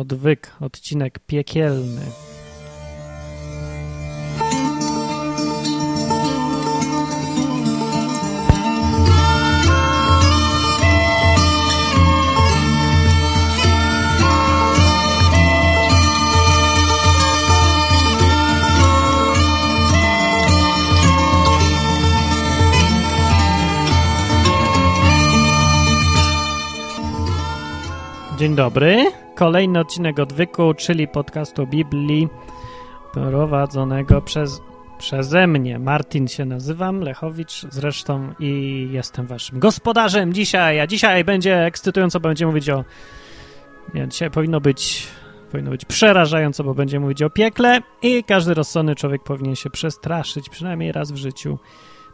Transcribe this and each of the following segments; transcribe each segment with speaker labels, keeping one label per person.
Speaker 1: Odwyk, odcinek piekielny. Dzień dobry. Kolejny odcinek odwyku, czyli podcastu Biblii prowadzonego przez, przeze mnie. Martin się nazywam, Lechowicz zresztą i jestem waszym gospodarzem dzisiaj, a dzisiaj będzie ekscytująco, będzie mówić o... Nie, dzisiaj powinno być, powinno być przerażająco, bo będzie mówić o piekle i każdy rozsądny człowiek powinien się przestraszyć przynajmniej raz w życiu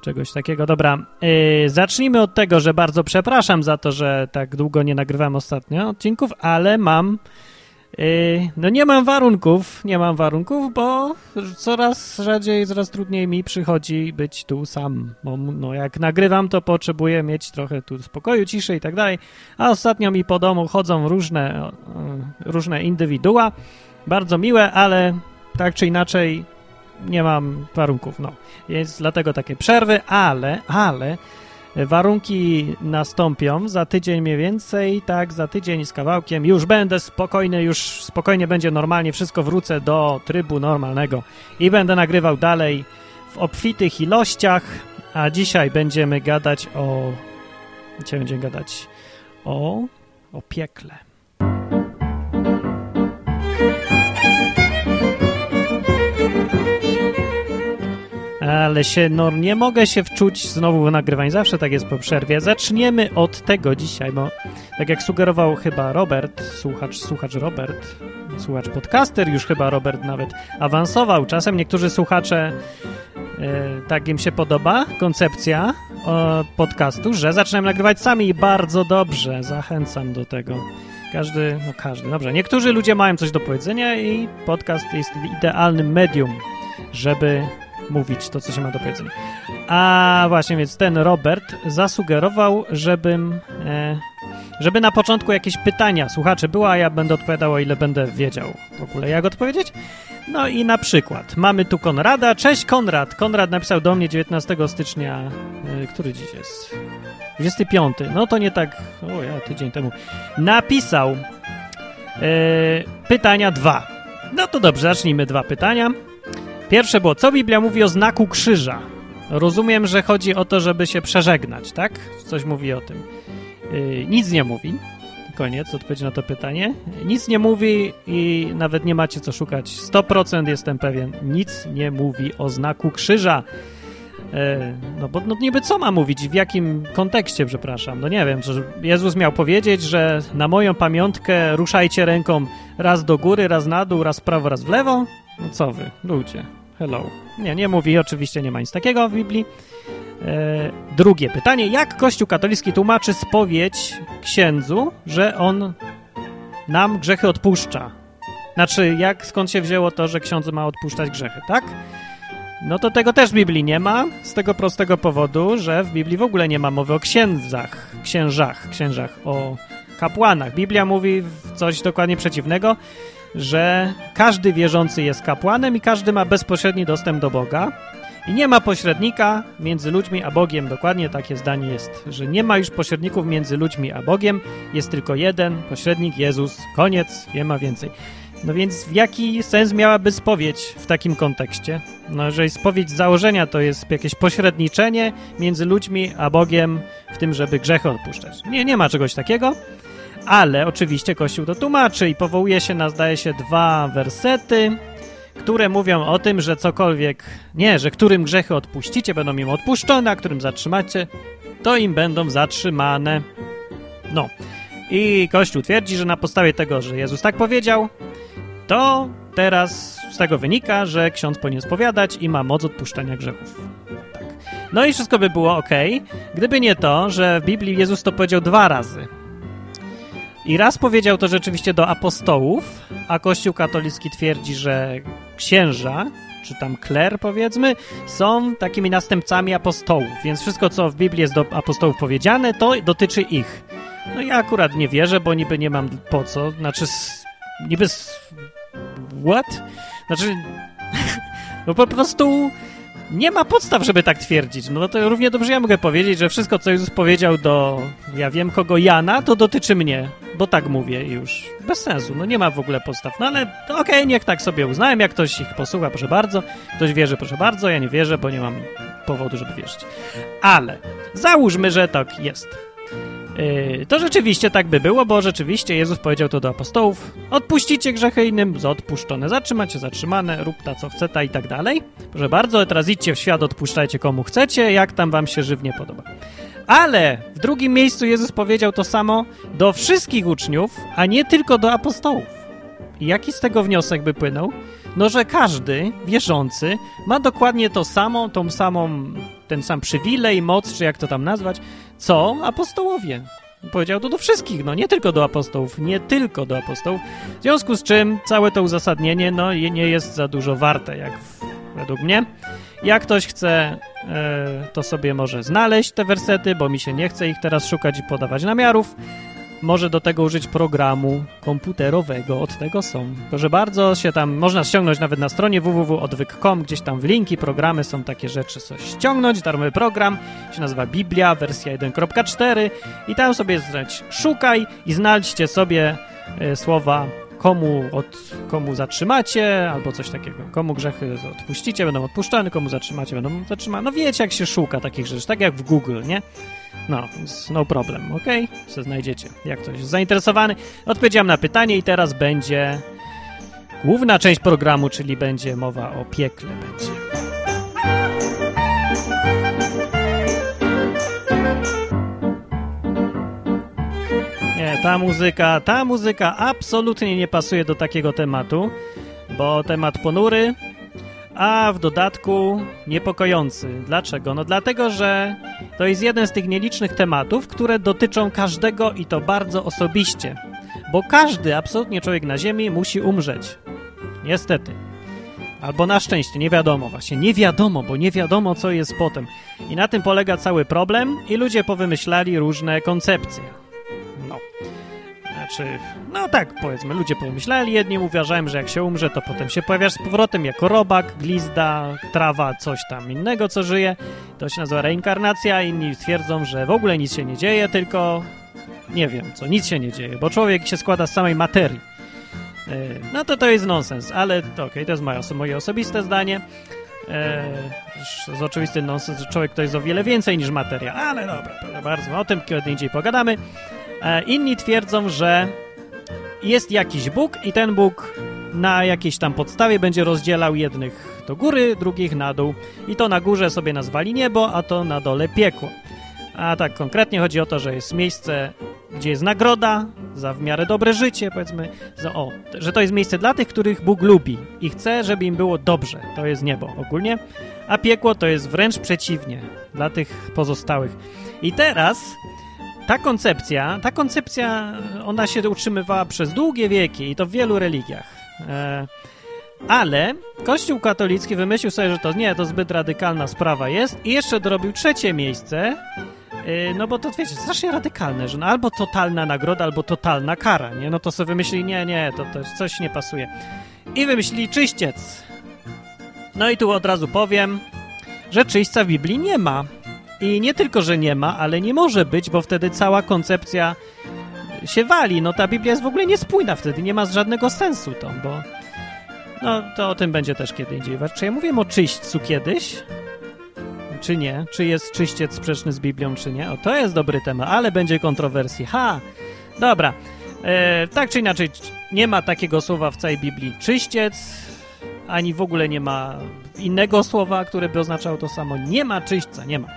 Speaker 1: czegoś takiego. Dobra, yy, zacznijmy od tego, że bardzo przepraszam za to, że tak długo nie nagrywam ostatnio odcinków, ale mam. Yy, no nie mam warunków, nie mam warunków, bo coraz rzadziej, coraz trudniej mi przychodzi być tu sam. Bo no, jak nagrywam, to potrzebuję mieć trochę tu spokoju, ciszy i tak dalej. A ostatnio mi po domu chodzą różne, różne indywidua, bardzo miłe, ale tak czy inaczej nie mam warunków, no. Jest dlatego takie przerwy, ale, ale warunki nastąpią za tydzień mniej więcej, tak, za tydzień z kawałkiem już będę spokojny, już spokojnie będzie normalnie, wszystko wrócę do trybu normalnego i będę nagrywał dalej w obfitych ilościach, a dzisiaj będziemy gadać o... Dzisiaj będziemy gadać o... o piekle. Ale się, no nie mogę się wczuć znowu w nagrywanie, zawsze tak jest po przerwie. Zaczniemy od tego dzisiaj, bo tak jak sugerował chyba Robert, słuchacz, słuchacz Robert, słuchacz podcaster, już chyba Robert nawet awansował. Czasem niektórzy słuchacze, e, tak im się podoba koncepcja o, podcastu, że zaczynają nagrywać sami i bardzo dobrze, zachęcam do tego. Każdy, no każdy, dobrze. Niektórzy ludzie mają coś do powiedzenia i podcast jest idealnym medium, żeby mówić to, co się ma do powiedzenia. A właśnie, więc ten Robert zasugerował, żebym, e, żeby na początku jakieś pytania słuchacze było, a ja będę odpowiadał, o ile będę wiedział w ogóle, jak odpowiedzieć. No i na przykład mamy tu Konrada. Cześć Konrad. Konrad napisał do mnie 19 stycznia, e, który dziś jest? 25. No to nie tak, o ja, tydzień temu. Napisał e, pytania dwa. No to dobrze, zacznijmy dwa pytania. Pierwsze było, co Biblia mówi o znaku krzyża? Rozumiem, że chodzi o to, żeby się przeżegnać, tak? Coś mówi o tym. Yy, nic nie mówi. Koniec odpowiedzi na to pytanie. Nic nie mówi i nawet nie macie co szukać. 100% jestem pewien. Nic nie mówi o znaku krzyża. Yy, no bo no niby co ma mówić? W jakim kontekście, przepraszam? No nie wiem, że Jezus miał powiedzieć, że na moją pamiątkę ruszajcie ręką raz do góry, raz na dół, raz w prawo, raz w lewo? No co wy, ludzie. Hello. Nie, nie mówi, oczywiście nie ma nic takiego w Biblii. E, drugie pytanie. Jak Kościół katolicki tłumaczy spowiedź księdzu, że on nam grzechy odpuszcza? Znaczy, jak, skąd się wzięło to, że ksiądz ma odpuszczać grzechy, tak? No to tego też w Biblii nie ma, z tego prostego powodu, że w Biblii w ogóle nie ma mowy o księdzach, księżach, księżach, o kapłanach. Biblia mówi coś dokładnie przeciwnego że każdy wierzący jest kapłanem i każdy ma bezpośredni dostęp do Boga. I nie ma pośrednika między ludźmi a Bogiem. Dokładnie takie zdanie jest, że nie ma już pośredników między ludźmi a Bogiem. Jest tylko jeden pośrednik, Jezus. Koniec, nie ma więcej. No więc w jaki sens miałaby spowiedź w takim kontekście? No jeżeli spowiedź z założenia to jest jakieś pośredniczenie między ludźmi a Bogiem w tym, żeby grzechy odpuszczać. Nie, nie ma czegoś takiego ale oczywiście Kościół to tłumaczy i powołuje się na, zdaje się, dwa wersety, które mówią o tym, że cokolwiek, nie, że którym grzechy odpuścicie, będą im odpuszczone, a którym zatrzymacie, to im będą zatrzymane. No. I Kościół twierdzi, że na podstawie tego, że Jezus tak powiedział, to teraz z tego wynika, że ksiądz powinien spowiadać i ma moc odpuszczenia grzechów. Tak. No i wszystko by było ok, gdyby nie to, że w Biblii Jezus to powiedział dwa razy. I raz powiedział to rzeczywiście do apostołów, a Kościół katolicki twierdzi, że księża, czy tam kler powiedzmy, są takimi następcami apostołów, więc wszystko, co w Biblii jest do apostołów powiedziane, to dotyczy ich. No ja akurat nie wierzę, bo niby nie mam po co, znaczy niby... What? Znaczy... no po prostu nie ma podstaw, żeby tak twierdzić. No to równie dobrze ja mogę powiedzieć, że wszystko, co Jezus powiedział do, ja wiem kogo, Jana, to dotyczy mnie, bo tak mówię już. Bez sensu, no nie ma w ogóle podstaw. No ale okej, okay, niech tak sobie uznałem, jak ktoś ich posłucha, proszę bardzo, ktoś wierzy, proszę bardzo, ja nie wierzę, bo nie mam powodu, żeby wierzyć. Ale załóżmy, że tak jest. Yy, to rzeczywiście tak by było, bo rzeczywiście Jezus powiedział to do apostołów: odpuścicie grzechy innym, odpuszczone, zatrzymacie zatrzymane, rób ta co chce, ta i tak dalej. Proszę bardzo, teraz idźcie w świat, odpuszczajcie komu chcecie, jak tam wam się żywnie podoba. Ale w drugim miejscu Jezus powiedział to samo do wszystkich uczniów, a nie tylko do apostołów. I jaki z tego wniosek by płynął? No, że każdy wierzący ma dokładnie to samo, tą samą, ten sam przywilej, moc, czy jak to tam nazwać, co apostołowie. Powiedział to do wszystkich, no nie tylko do apostołów, nie tylko do apostołów. W związku z czym całe to uzasadnienie, no nie jest za dużo warte, jak według mnie. Jak ktoś chce, e, to sobie może znaleźć te wersety, bo mi się nie chce ich teraz szukać i podawać namiarów może do tego użyć programu komputerowego, od tego są. Proszę bardzo, się tam można ściągnąć nawet na stronie www.odwyk.com, gdzieś tam w linki, programy są takie rzeczy, coś ściągnąć, darmowy program, się nazywa Biblia, wersja 1.4 i tam sobie znać szukaj i znajdźcie sobie y, słowa komu, od, komu zatrzymacie, albo coś takiego. Komu grzechy odpuścicie, będą odpuszczane, komu zatrzymacie, będą zatrzymane. No wiecie, jak się szuka takich rzeczy, tak jak w Google, nie? No, no problem, ok? Co znajdziecie, jak ktoś jest zainteresowany. Odpowiedziałem na pytanie i teraz będzie główna część programu, czyli będzie mowa o piekle będzie. Ta muzyka, ta muzyka absolutnie nie pasuje do takiego tematu, bo temat ponury, a w dodatku niepokojący. Dlaczego? No dlatego, że to jest jeden z tych nielicznych tematów, które dotyczą każdego i to bardzo osobiście. Bo każdy, absolutnie człowiek na Ziemi musi umrzeć. Niestety. Albo na szczęście, nie wiadomo. Właśnie nie wiadomo, bo nie wiadomo, co jest potem. I na tym polega cały problem i ludzie powymyślali różne koncepcje. Znaczy, no tak, powiedzmy, ludzie pomyśleli, jedni uważają, że jak się umrze, to potem się pojawiasz z powrotem jako robak, glizda, trawa, coś tam innego, co żyje. To się nazywa reinkarnacja, inni twierdzą, że w ogóle nic się nie dzieje, tylko nie wiem co, nic się nie dzieje, bo człowiek się składa z samej materii. E, no to to jest nonsens, ale okej, okay, to jest moje, moje osobiste zdanie. To jest oczywisty nonsens, że człowiek to jest o wiele więcej niż materia, ale dobra, proszę bardzo, o tym kiedy indziej pogadamy. E, inni twierdzą, że jest jakiś Bóg i ten Bóg na jakiejś tam podstawie będzie rozdzielał jednych do góry, drugich na dół. I to na górze sobie nazwali niebo, a to na dole piekło. A tak konkretnie chodzi o to, że jest miejsce, gdzie jest nagroda za w miarę dobre życie, powiedzmy, za, o, że to jest miejsce dla tych, których Bóg lubi i chce, żeby im było dobrze. To jest niebo ogólnie. A piekło to jest wręcz przeciwnie dla tych pozostałych. I teraz ta koncepcja, ta koncepcja, ona się utrzymywała przez długie wieki i to w wielu religiach. E, ale Kościół katolicki wymyślił sobie, że to nie, to zbyt radykalna sprawa jest i jeszcze dorobił trzecie miejsce, e, no bo to wiecie, strasznie radykalne, że no albo totalna nagroda, albo totalna kara, nie? No to sobie wymyślili, nie, nie, to, to coś nie pasuje. I wymyślili czyściec. No i tu od razu powiem, że czyśćca w Biblii nie ma. I nie tylko, że nie ma, ale nie może być, bo wtedy cała koncepcja się wali. No ta Biblia jest w ogóle niespójna wtedy, nie ma żadnego sensu to, bo... No to o tym będzie też kiedy indziej. Czy ja mówiłem o czyśćcu kiedyś? Czy nie? Czy jest czyściec sprzeczny z Biblią, czy nie? O, to jest dobry temat, ale będzie kontrowersji. Ha! Dobra. E, tak czy inaczej, nie ma takiego słowa w całej Biblii czyściec, ani w ogóle nie ma innego słowa, które by oznaczało to samo. Nie ma czyśćca, nie ma.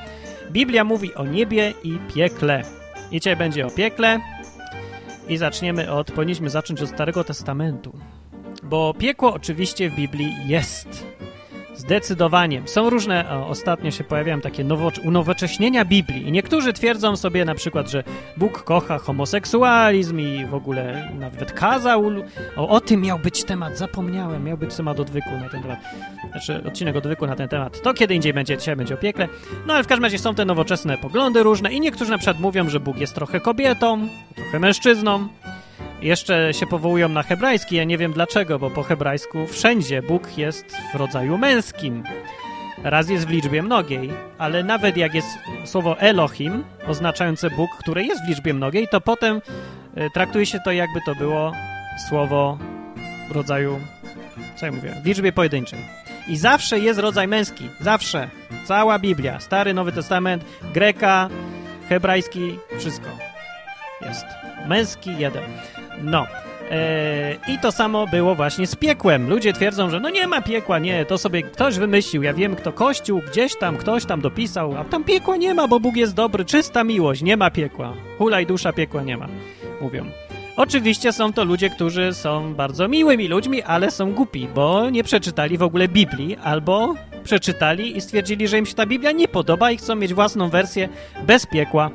Speaker 1: Biblia mówi o niebie i piekle. I dzisiaj będzie o piekle. I zaczniemy od, powinniśmy zacząć od Starego Testamentu. Bo piekło oczywiście w Biblii jest. Zdecydowanie. Są różne, o, ostatnio się pojawiają takie nowo, unowocześnienia Biblii i niektórzy twierdzą sobie na przykład, że Bóg kocha homoseksualizm i w ogóle nawet kazał. O, o tym miał być temat, zapomniałem, miał być temat odwyku na ten temat. Znaczy odcinek odwyku na ten temat. To kiedy indziej będzie, dzisiaj będzie o. No ale w każdym razie są te nowoczesne poglądy różne i niektórzy na przykład mówią, że Bóg jest trochę kobietą, trochę mężczyzną. Jeszcze się powołują na hebrajski, ja nie wiem dlaczego, bo po hebrajsku wszędzie Bóg jest w rodzaju męskim. Raz jest w liczbie mnogiej, ale nawet jak jest słowo Elohim, oznaczające Bóg, które jest w liczbie mnogiej, to potem y, traktuje się to jakby to było słowo w rodzaju, co ja mówię, w liczbie pojedynczej. I zawsze jest rodzaj męski. Zawsze. Cała Biblia. Stary, Nowy Testament, Greka, hebrajski, wszystko. Jest. Męski jeden. No. Eee, I to samo było właśnie z piekłem. Ludzie twierdzą, że no nie ma piekła, nie, to sobie ktoś wymyślił. Ja wiem, kto kościół, gdzieś tam, ktoś tam dopisał, a tam piekła nie ma, bo Bóg jest dobry, czysta miłość, nie ma piekła. Hulaj dusza, piekła nie ma. Mówią. Oczywiście są to ludzie, którzy są bardzo miłymi ludźmi, ale są głupi, bo nie przeczytali w ogóle Biblii, albo przeczytali i stwierdzili, że im się ta Biblia nie podoba i chcą mieć własną wersję bez piekła.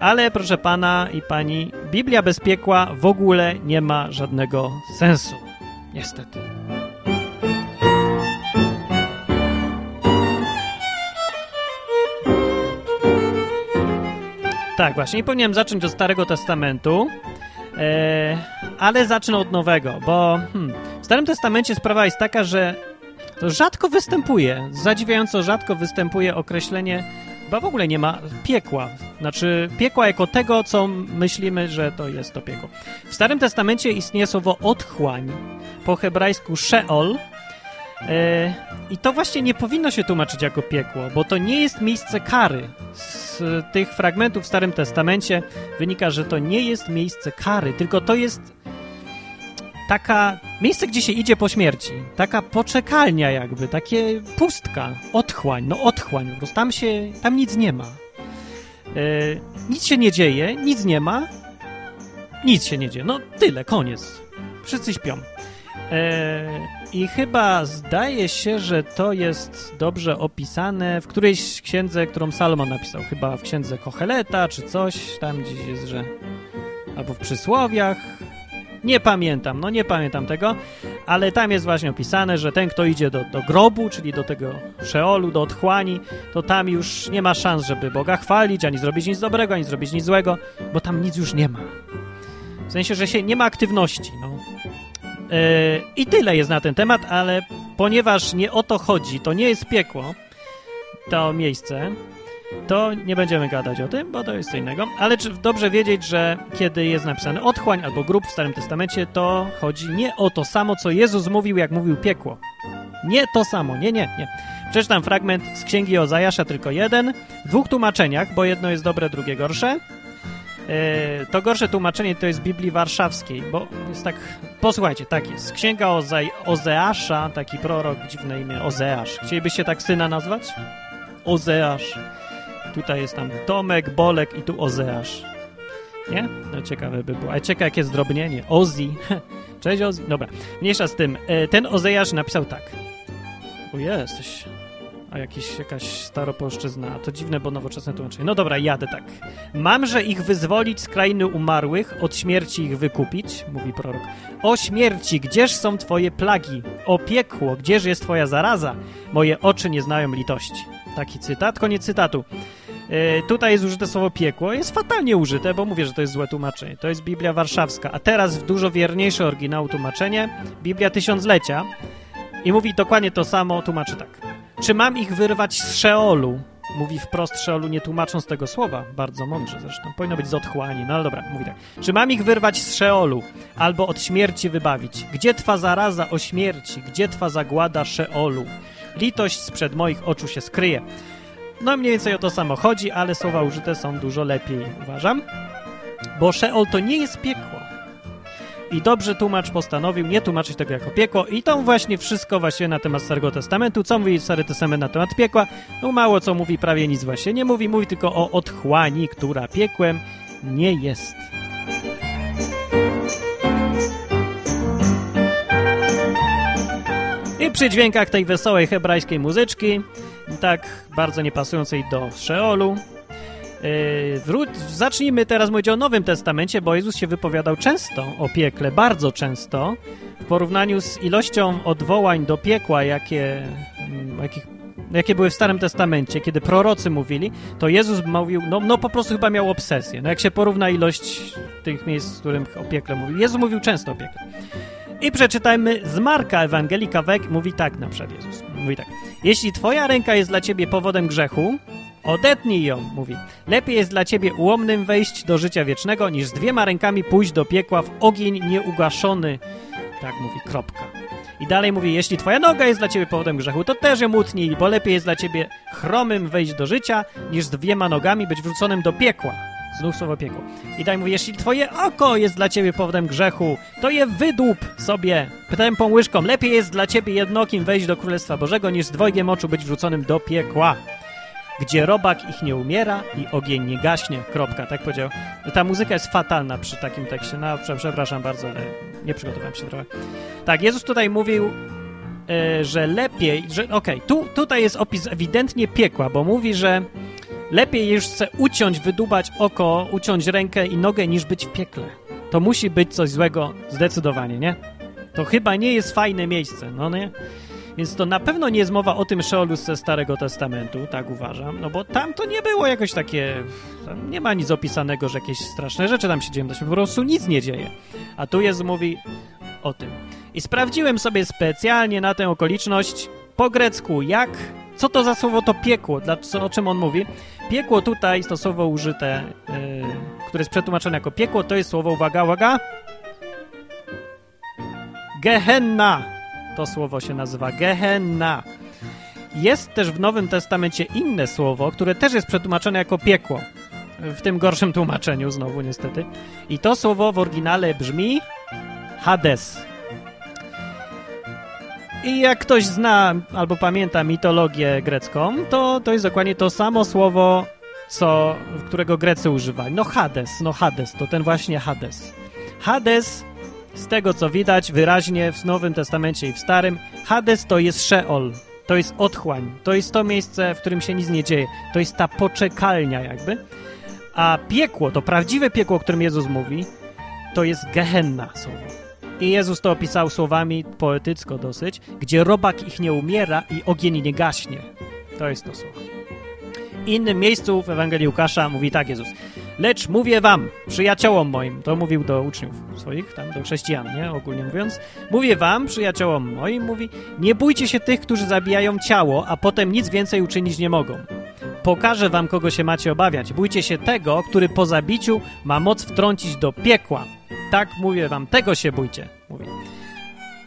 Speaker 1: Ale proszę pana i pani, Biblia bez piekła w ogóle nie ma żadnego sensu. Niestety. Tak, właśnie. I powinienem zacząć od Starego Testamentu, e, ale zacznę od Nowego, bo hmm, w Starym Testamencie sprawa jest taka, że to rzadko występuje, zadziwiająco rzadko występuje określenie, bo w ogóle nie ma piekła. Znaczy piekła jako tego, co myślimy, że to jest to piekło. W Starym Testamencie istnieje słowo otchłań, po hebrajsku sheol, e, i to właśnie nie powinno się tłumaczyć jako piekło, bo to nie jest miejsce kary. Z tych fragmentów w Starym Testamencie wynika, że to nie jest miejsce kary, tylko to jest taka miejsce, gdzie się idzie po śmierci. Taka poczekalnia jakby, takie pustka, otchłań, no otchłań, po prostu tam się, tam nic nie ma. E, nic się nie dzieje, nic nie ma, nic się nie dzieje. No tyle, koniec. Wszyscy śpią. E, I chyba zdaje się, że to jest dobrze opisane w którejś księdze, którą Salomon napisał. Chyba w księdze Kocheleta czy coś, tam gdzieś jest, że... Albo w przysłowiach. Nie pamiętam, no nie pamiętam tego, ale tam jest właśnie opisane, że ten, kto idzie do, do grobu, czyli do tego szeolu, do otchłani, to tam już nie ma szans, żeby Boga chwalić, ani zrobić nic dobrego, ani zrobić nic złego, bo tam nic już nie ma. W sensie, że się nie ma aktywności, no. Yy, I tyle jest na ten temat, ale ponieważ nie o to chodzi, to nie jest piekło, to miejsce, to nie będziemy gadać o tym, bo to jest co innego. Ale czy dobrze wiedzieć, że kiedy jest napisane otchłań albo grób w Starym Testamencie, to chodzi nie o to samo, co Jezus mówił, jak mówił piekło. Nie to samo, nie, nie, nie. Przeczytam fragment z księgi Ozajasza, tylko jeden, w dwóch tłumaczeniach, bo jedno jest dobre, drugie gorsze. E, to gorsze tłumaczenie to jest Biblii Warszawskiej, bo jest tak... Posłuchajcie, tak jest. Księga Oze Ozeasza, taki prorok, dziwne imię, Ozeasz. Chcielibyście tak syna nazwać? Ozeasz. Tutaj jest tam Tomek, Bolek i tu Ozeasz. Nie? No ciekawe by było. A ciekawe jakie zdrobnienie. Ozi. Cześć Ozi. Dobra, mniejsza z tym. E, ten Ozeasz napisał tak. O jesteś a jakiś, jakaś staropolszczyzna. To dziwne, bo nowoczesne tłumaczenie. No dobra, jadę tak. Mamże ich wyzwolić z krainy umarłych, od śmierci ich wykupić, mówi prorok. O śmierci, gdzież są twoje plagi? O piekło, gdzież jest twoja zaraza? Moje oczy nie znają litości. Taki cytat, koniec cytatu. Yy, tutaj jest użyte słowo piekło. Jest fatalnie użyte, bo mówię, że to jest złe tłumaczenie. To jest Biblia Warszawska. A teraz w dużo wierniejsze oryginał tłumaczenie. Biblia Tysiąclecia. I mówi dokładnie to samo, tłumaczy tak. Czy mam ich wyrwać z Szeolu? Mówi wprost Szeolu, nie tłumacząc tego słowa. Bardzo mądrze zresztą. Powinno być z otchłani. No ale dobra, mówi tak. Czy mam ich wyrwać z Szeolu? Albo od śmierci wybawić? Gdzie twa zaraza o śmierci? Gdzie twa zagłada Szeolu? Litość sprzed moich oczu się skryje. No mniej więcej o to samo chodzi, ale słowa użyte są dużo lepiej, uważam. Bo Szeol to nie jest piekło. I dobrze tłumacz postanowił nie tłumaczyć tego jako piekło i to właśnie wszystko właśnie na temat Starego Testamentu. Co mówi Stary Testament na temat piekła? No mało co mówi, prawie nic właśnie nie mówi. Mówi tylko o otchłani, która piekłem nie jest. I przy dźwiękach tej wesołej hebrajskiej muzyczki, tak bardzo niepasującej do Szeolu, Yy, wró- zacznijmy teraz mówić o Nowym Testamencie, bo Jezus się wypowiadał często o piekle, bardzo często, w porównaniu z ilością odwołań do piekła, jakie, mm, jakich jakie były w Starym Testamencie, kiedy prorocy mówili, to Jezus mówił, no, no po prostu chyba miał obsesję. No jak się porówna ilość tych miejsc, w których o piekle mówił. Jezus mówił często o piekle. I przeczytajmy z Marka Ewangelika Wek, mówi tak na przykład Jezus. Mówi tak. Jeśli twoja ręka jest dla ciebie powodem grzechu, odetnij ją, mówi. Lepiej jest dla ciebie ułomnym wejść do życia wiecznego, niż z dwiema rękami pójść do piekła w ogień nieugaszony. Tak mówi, kropka. I dalej mówi, jeśli twoja noga jest dla ciebie powodem grzechu, to też ją utnij, bo lepiej jest dla ciebie chromym wejść do życia, niż z dwiema nogami być wrzuconym do piekła. Znów słowo piekło. I dalej mówi, jeśli twoje oko jest dla ciebie powodem grzechu, to je wydłup sobie tępą łyżką. Lepiej jest dla ciebie jednokim wejść do Królestwa Bożego, niż z dwojgiem oczu być wrzuconym do piekła gdzie robak ich nie umiera i ogień nie gaśnie. Kropka, tak powiedział. Ta muzyka jest fatalna przy takim tekście. No, przepraszam bardzo, ale nie przygotowałem się trochę. Tak, Jezus tutaj mówił, e, że lepiej, że okej, okay, tu, tutaj jest opis ewidentnie piekła, bo mówi, że lepiej już chce uciąć, wydubać oko, uciąć rękę i nogę, niż być w piekle. To musi być coś złego zdecydowanie, nie? To chyba nie jest fajne miejsce, no nie? Więc to na pewno nie jest mowa o tym Szeolu ze Starego Testamentu, tak uważam, no bo tam to nie było jakoś takie... nie ma nic opisanego, że jakieś straszne rzeczy tam się dzieją, to się po prostu nic nie dzieje. A tu jest mówi o tym. I sprawdziłem sobie specjalnie na tę okoliczność po grecku, jak... Co to za słowo to piekło? Dla, co, o czym on mówi? Piekło tutaj, to słowo użyte, yy, które jest przetłumaczone jako piekło, to jest słowo, uwaga, uwaga, Gehenna to słowo się nazywa Gehenna. Jest też w Nowym Testamencie inne słowo, które też jest przetłumaczone jako piekło. W tym gorszym tłumaczeniu znowu niestety. I to słowo w oryginale brzmi Hades. I jak ktoś zna albo pamięta mitologię grecką, to to jest dokładnie to samo słowo, co, którego Grecy używali. No Hades, no Hades, to ten właśnie Hades. Hades z tego co widać wyraźnie w Nowym Testamencie i w Starym, Hades to jest Sheol, to jest otchłań, to jest to miejsce, w którym się nic nie dzieje, to jest ta poczekalnia jakby. A piekło, to prawdziwe piekło, o którym Jezus mówi, to jest Gehenna słowo. I Jezus to opisał słowami poetycko dosyć, gdzie robak ich nie umiera i ogień nie gaśnie. To jest to słowo. Innym miejscu w Ewangelii Łukasza mówi tak Jezus. Lecz mówię wam, przyjaciołom moim, to mówił do uczniów swoich, tam do chrześcijan, nie, ogólnie mówiąc, mówię wam, przyjaciołom moim, mówi, nie bójcie się tych, którzy zabijają ciało, a potem nic więcej uczynić nie mogą. Pokażę wam, kogo się macie obawiać. Bójcie się tego, który po zabiciu ma moc wtrącić do piekła. Tak mówię wam, tego się bójcie, mówi.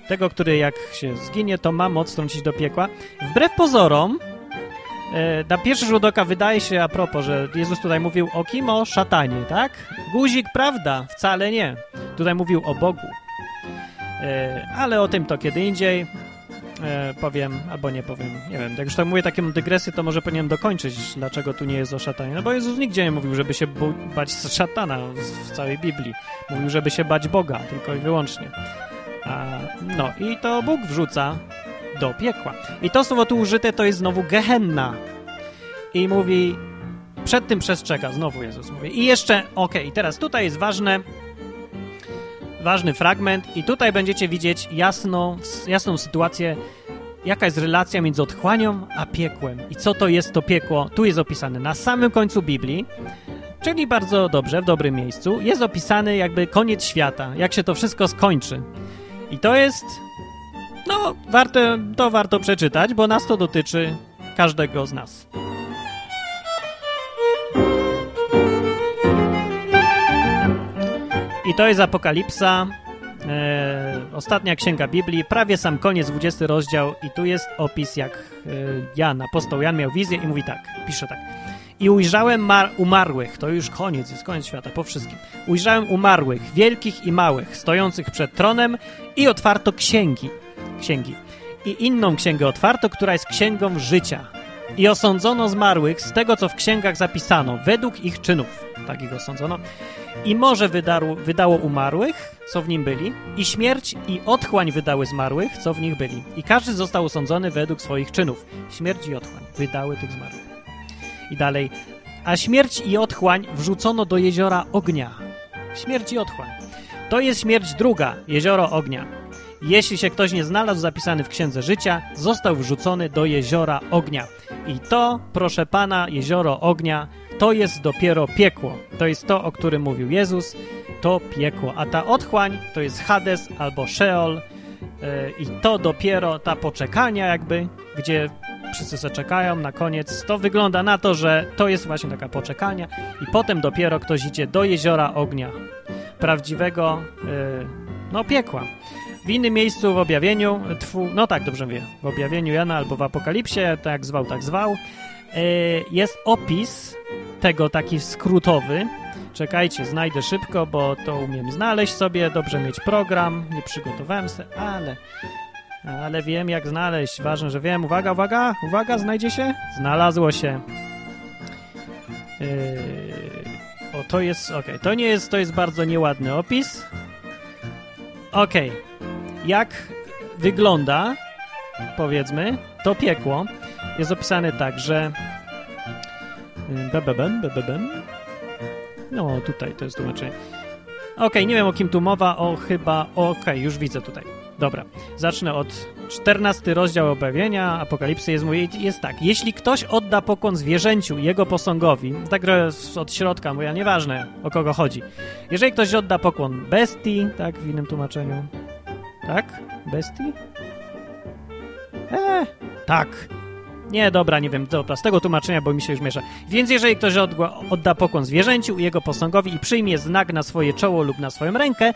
Speaker 1: Tego, który jak się zginie, to ma moc wtrącić do piekła. Wbrew pozorom, E, na pierwszy rzut oka wydaje się a propos, że Jezus tutaj mówił o kim? O szatanie, tak? Guzik, prawda? Wcale nie. Tutaj mówił o Bogu. E, ale o tym to kiedy indziej e, powiem, albo nie powiem, nie wiem. Jak już tak mówię taką dygresję, to może powinienem dokończyć, dlaczego tu nie jest o szatanie. No bo Jezus nigdzie nie mówił, żeby się bać szatana w całej Biblii. Mówił, żeby się bać Boga, tylko i wyłącznie. A, no i to Bóg wrzuca do piekła. I to słowo tu użyte to jest znowu Gehenna. I mówi, przed tym przestrzega, znowu Jezus mówi. I jeszcze, okej, okay, teraz tutaj jest ważne, ważny fragment i tutaj będziecie widzieć jasną, jasną sytuację, jaka jest relacja między otchłanią a piekłem. I co to jest to piekło? Tu jest opisane na samym końcu Biblii, czyli bardzo dobrze, w dobrym miejscu, jest opisany jakby koniec świata, jak się to wszystko skończy. I to jest no, warto, to warto przeczytać, bo nas to dotyczy każdego z nas. I to jest Apokalipsa, e, ostatnia księga Biblii, prawie sam koniec, 20 rozdział i tu jest opis, jak e, Jan, apostoł Jan miał wizję i mówi tak, pisze tak. I ujrzałem umarłych, to już koniec, jest koniec świata, po wszystkim. Ujrzałem umarłych, wielkich i małych, stojących przed tronem i otwarto księgi księgi. I inną księgę otwarto, która jest księgą życia. I osądzono zmarłych z tego, co w księgach zapisano, według ich czynów. Tak ich osądzono. I morze wydarło, wydało umarłych, co w nim byli, i śmierć i otchłań wydały zmarłych, co w nich byli. I każdy został osądzony według swoich czynów. Śmierć i otchłań wydały tych zmarłych. I dalej. A śmierć i otchłań wrzucono do jeziora ognia. Śmierć i otchłań. To jest śmierć druga, jezioro ognia. Jeśli się ktoś nie znalazł zapisany w Księdze Życia, został wrzucony do jeziora ognia. I to, proszę pana, jezioro ognia, to jest dopiero piekło. To jest to, o którym mówił Jezus, to piekło. A ta otchłań to jest Hades albo Sheol yy, i to dopiero ta poczekania jakby, gdzie wszyscy zaczekają na koniec. To wygląda na to, że to jest właśnie taka poczekalnia i potem dopiero ktoś idzie do jeziora ognia. Prawdziwego, yy, no piekła. W innym miejscu w objawieniu, no tak, dobrze mówię, w objawieniu Jana albo w Apokalipsie, tak zwał, tak zwał, yy, jest opis tego taki skrótowy. Czekajcie, znajdę szybko, bo to umiem znaleźć sobie, dobrze mieć program, nie przygotowałem się, ale ale wiem jak znaleźć. Ważne, że wiem. Uwaga, uwaga, uwaga, znajdzie się? Znalazło się. Yy... O, to jest, ok, to nie jest, to jest bardzo nieładny opis. Ok, jak wygląda, powiedzmy, to piekło, jest opisane tak, że bebebem, bebebem. No, tutaj to jest tłumaczenie. Ok, nie wiem o kim tu mowa, o chyba, ok, już widzę tutaj. Dobra, zacznę od 14 rozdział objawienia Apokalipsy jest, mówi, jest tak. Jeśli ktoś odda pokłon zwierzęciu jego posągowi, tak od środka, mówię, nieważne o kogo chodzi. Jeżeli ktoś odda pokłon bestii, tak, w innym tłumaczeniu. Tak? Bestii? Eee, tak. Nie, dobra, nie wiem, dobra, z tego tłumaczenia, bo mi się już miesza. Więc jeżeli ktoś odda pokłon zwierzęciu jego posągowi i przyjmie znak na swoje czoło lub na swoją rękę,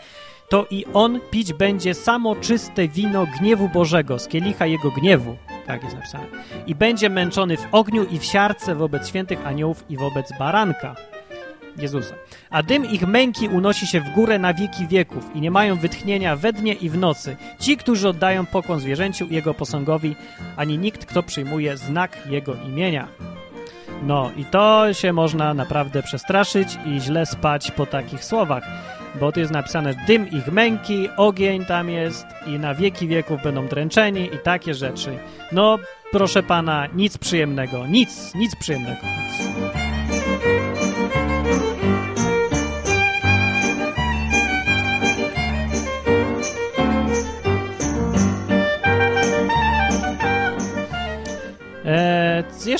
Speaker 1: to i on pić będzie samo czyste wino gniewu Bożego, z kielicha jego gniewu. Tak jest napisane. I będzie męczony w ogniu i w siarce wobec świętych aniołów i wobec baranka. Jezusa. A dym ich męki unosi się w górę na wieki wieków i nie mają wytchnienia we dnie i w nocy. Ci, którzy oddają pokłon zwierzęciu i jego posągowi, ani nikt, kto przyjmuje znak jego imienia. No i to się można naprawdę przestraszyć i źle spać po takich słowach bo tu jest napisane dym ich męki, ogień tam jest i na wieki wieków będą dręczeni i takie rzeczy. No, proszę pana, nic przyjemnego, nic, nic przyjemnego.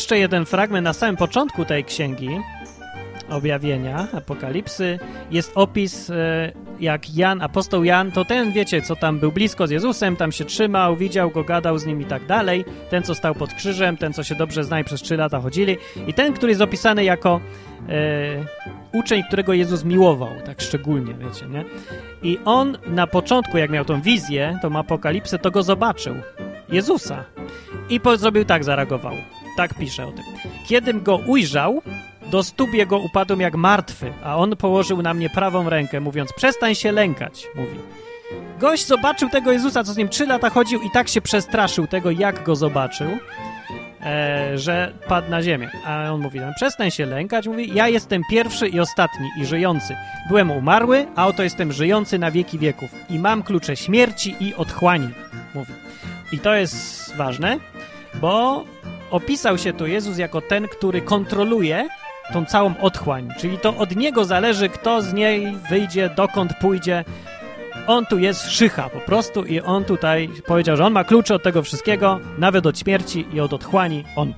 Speaker 1: Jeszcze jeden fragment na samym początku tej księgi objawienia, apokalipsy, jest opis, e, jak Jan, apostoł Jan, to ten, wiecie, co tam był blisko z Jezusem, tam się trzymał, widział go, gadał z nim i tak dalej, ten, co stał pod krzyżem, ten, co się dobrze zna i przez trzy lata chodzili i ten, który jest opisany jako e, uczeń, którego Jezus miłował, tak szczególnie, wiecie, nie? I on na początku, jak miał tą wizję, tą apokalipsę, to go zobaczył, Jezusa. I zrobił tak, zareagował. Tak pisze o tym. Kiedym go ujrzał, do stóp jego upadłem jak martwy, a on położył na mnie prawą rękę, mówiąc, przestań się lękać, mówi. Gość zobaczył tego Jezusa, co z nim trzy lata chodził i tak się przestraszył tego, jak go zobaczył, e, że padł na ziemię. A on mówi, przestań się lękać, mówi, ja jestem pierwszy i ostatni i żyjący. Byłem umarły, a oto jestem żyjący na wieki wieków i mam klucze śmierci i otchłani, mówi. I to jest ważne, bo opisał się tu Jezus jako ten, który kontroluje tą całą otchłań, czyli to od niego zależy, kto z niej wyjdzie, dokąd pójdzie. On tu jest szycha po prostu i on tutaj powiedział, że on ma klucze od tego wszystkiego, nawet od śmierci i od otchłani on.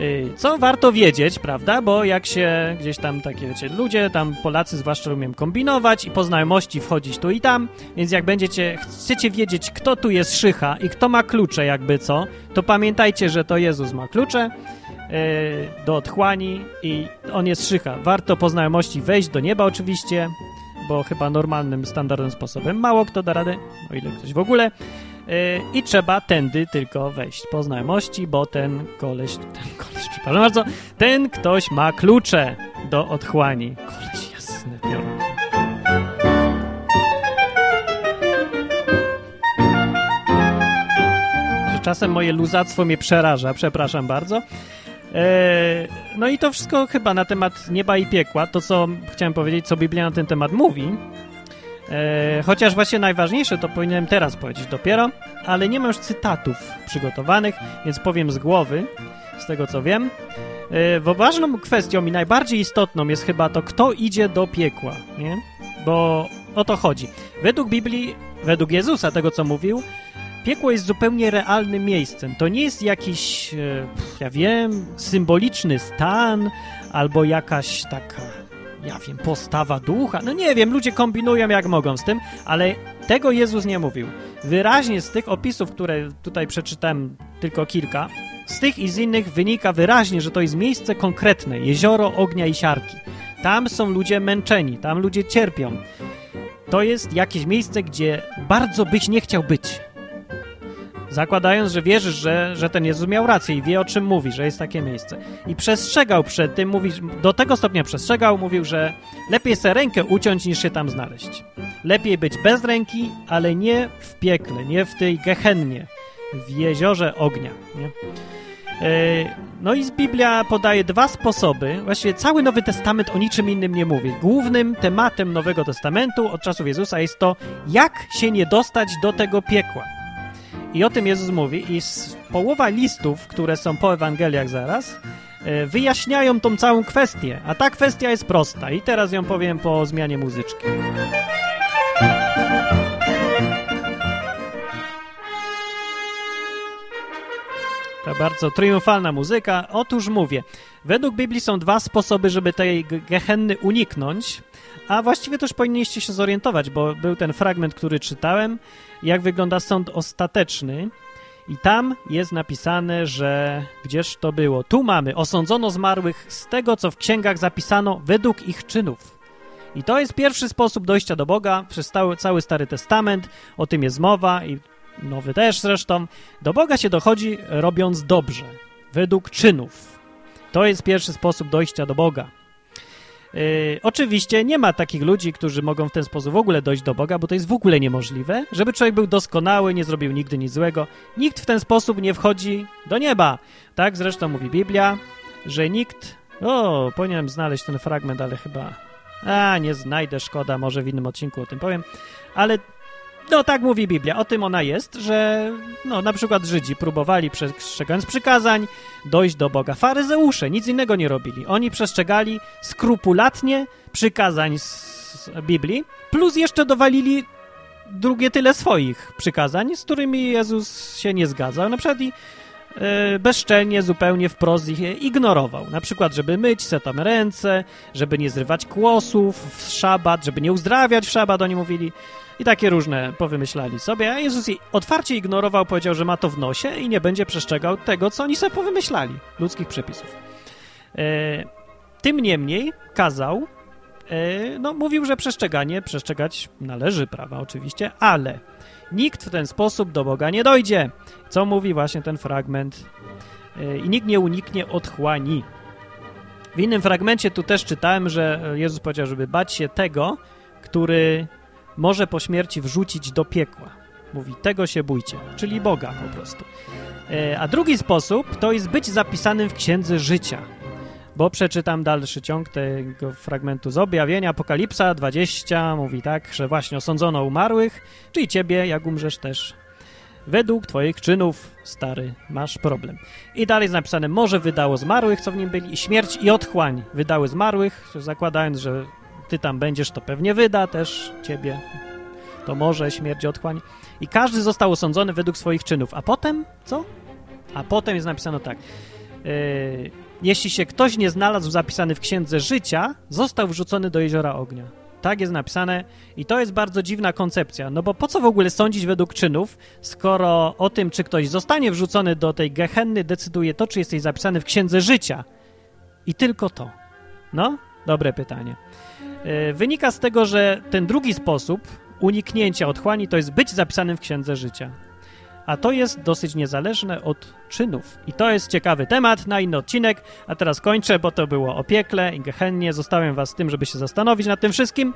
Speaker 1: Y, co warto wiedzieć, prawda? Bo jak się gdzieś tam takie, wiecie, ludzie, tam Polacy zwłaszcza umiem kombinować i po znajomości wchodzić tu i tam, więc jak będziecie, chcecie wiedzieć, kto tu jest szycha i kto ma klucze jakby co, to pamiętajcie, że to Jezus ma klucze, E, do otchłani i on jest szycha. Warto po znajomości wejść do nieba oczywiście, bo chyba normalnym, standardowym sposobem mało kto da radę, o ile ktoś w ogóle. E, I trzeba tędy tylko wejść po znajomości, bo ten koleś, ten koleś, przepraszam bardzo, ten ktoś ma klucze do otchłani. Koleś jasny piorun. Czasem moje luzactwo mnie przeraża, przepraszam bardzo. E, no i to wszystko chyba na temat nieba i piekła, to co chciałem powiedzieć, co Biblia na ten temat mówi. E, chociaż właśnie najważniejsze to powinienem teraz powiedzieć dopiero, ale nie mam już cytatów przygotowanych, więc powiem z głowy, z tego co wiem. E, bo ważną kwestią i najbardziej istotną jest chyba to, kto idzie do piekła, nie? Bo o to chodzi. Według Biblii według Jezusa, tego co mówił, piekło jest zupełnie realnym miejscem. To nie jest jakiś, e, ja wiem, symboliczny stan albo jakaś taka, ja wiem, postawa ducha. No nie wiem, ludzie kombinują jak mogą z tym, ale tego Jezus nie mówił. Wyraźnie z tych opisów, które tutaj przeczytałem tylko kilka, z tych i z innych wynika wyraźnie, że to jest miejsce konkretne, jezioro ognia i siarki. Tam są ludzie męczeni, tam ludzie cierpią. To jest jakieś miejsce, gdzie bardzo byś nie chciał być. Zakładając, że wierzysz, że, że ten Jezus miał rację i wie o czym mówi, że jest takie miejsce. I przestrzegał przed tym, mówi, do tego stopnia przestrzegał, mówił, że lepiej sobie rękę uciąć niż się tam znaleźć. Lepiej być bez ręki, ale nie w piekle, nie w tej gehennie, w jeziorze ognia. Nie? E, no i Biblia podaje dwa sposoby, właściwie cały Nowy Testament o niczym innym nie mówi. Głównym tematem Nowego Testamentu od czasów Jezusa jest to, jak się nie dostać do tego piekła. I o tym Jezus mówi i połowa listów, które są po Ewangeliach zaraz, e, wyjaśniają tą całą kwestię. A ta kwestia jest prosta i teraz ją powiem po zmianie muzyczki. Ta bardzo triumfalna muzyka. Otóż mówię, według Biblii są dwa sposoby, żeby tej gehenny uniknąć, a właściwie też powinniście się zorientować, bo był ten fragment, który czytałem, jak wygląda sąd ostateczny. I tam jest napisane, że gdzież to było? Tu mamy, osądzono zmarłych z tego, co w księgach zapisano według ich czynów. I to jest pierwszy sposób dojścia do Boga przez cały, cały Stary Testament, o tym jest mowa i nowy też zresztą, do Boga się dochodzi robiąc dobrze, według czynów. To jest pierwszy sposób dojścia do Boga. Yy, oczywiście nie ma takich ludzi, którzy mogą w ten sposób w ogóle dojść do Boga, bo to jest w ogóle niemożliwe, żeby człowiek był doskonały, nie zrobił nigdy nic złego. Nikt w ten sposób nie wchodzi do nieba. Tak zresztą mówi Biblia, że nikt... O, powinienem znaleźć ten fragment, ale chyba... A, nie znajdę, szkoda, może w innym odcinku o tym powiem. Ale no tak mówi Biblia, o tym ona jest, że no na przykład Żydzi próbowali przestrzegając przykazań dojść do Boga. Faryzeusze nic innego nie robili. Oni przestrzegali skrupulatnie przykazań z Biblii, plus jeszcze dowalili drugie tyle swoich przykazań, z którymi Jezus się nie zgadzał. Na przykład i e, bezczelnie, zupełnie wprost ich ignorował. Na przykład, żeby myć se tam ręce, żeby nie zrywać kłosów w szabat, żeby nie uzdrawiać w szabat, oni mówili. I takie różne powymyślali sobie, a Jezus otwarcie ignorował, powiedział, że ma to w nosie i nie będzie przestrzegał tego, co oni sobie powymyślali, ludzkich przepisów. E, tym niemniej kazał, e, no mówił, że przestrzeganie, przestrzegać należy prawa oczywiście, ale nikt w ten sposób do Boga nie dojdzie. Co mówi właśnie ten fragment? E, I nikt nie uniknie otchłani. W innym fragmencie tu też czytałem, że Jezus powiedział, żeby bać się tego, który może po śmierci wrzucić do piekła. Mówi, tego się bójcie, czyli Boga po prostu. E, a drugi sposób to jest być zapisanym w Księdze Życia. Bo przeczytam dalszy ciąg tego fragmentu z objawienia. Apokalipsa 20 mówi tak, że właśnie osądzono umarłych, czyli ciebie, jak umrzesz też. Według twoich czynów, stary, masz problem. I dalej jest napisane, może wydało zmarłych, co w nim byli, i śmierć i otchłań wydały zmarłych, zakładając, że ty tam będziesz, to pewnie wyda też ciebie. To może śmierć otchłań. I każdy został osądzony według swoich czynów. A potem co? A potem jest napisano tak. Yy, jeśli się ktoś nie znalazł zapisany w księdze życia, został wrzucony do jeziora ognia. Tak jest napisane i to jest bardzo dziwna koncepcja, no bo po co w ogóle sądzić według czynów, skoro o tym, czy ktoś zostanie wrzucony do tej gehenny, decyduje to, czy jesteś zapisany w księdze życia. I tylko to. No, dobre pytanie. E, wynika z tego, że ten drugi sposób uniknięcia otchłani to jest być zapisanym w Księdze Życia. A to jest dosyć niezależne od czynów. I to jest ciekawy temat na inny odcinek. A teraz kończę, bo to było o piekle i gehennie. Zostawiam was z tym, żeby się zastanowić nad tym wszystkim.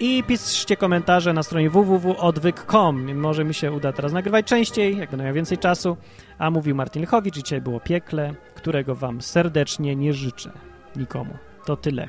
Speaker 1: I piszcie komentarze na stronie www.odwyk.com. Może mi się uda teraz nagrywać częściej, jak będę miał więcej czasu. A mówił Martin Lichowicz. Dzisiaj było piekle, którego wam serdecznie nie życzę. Nikomu. To tyle.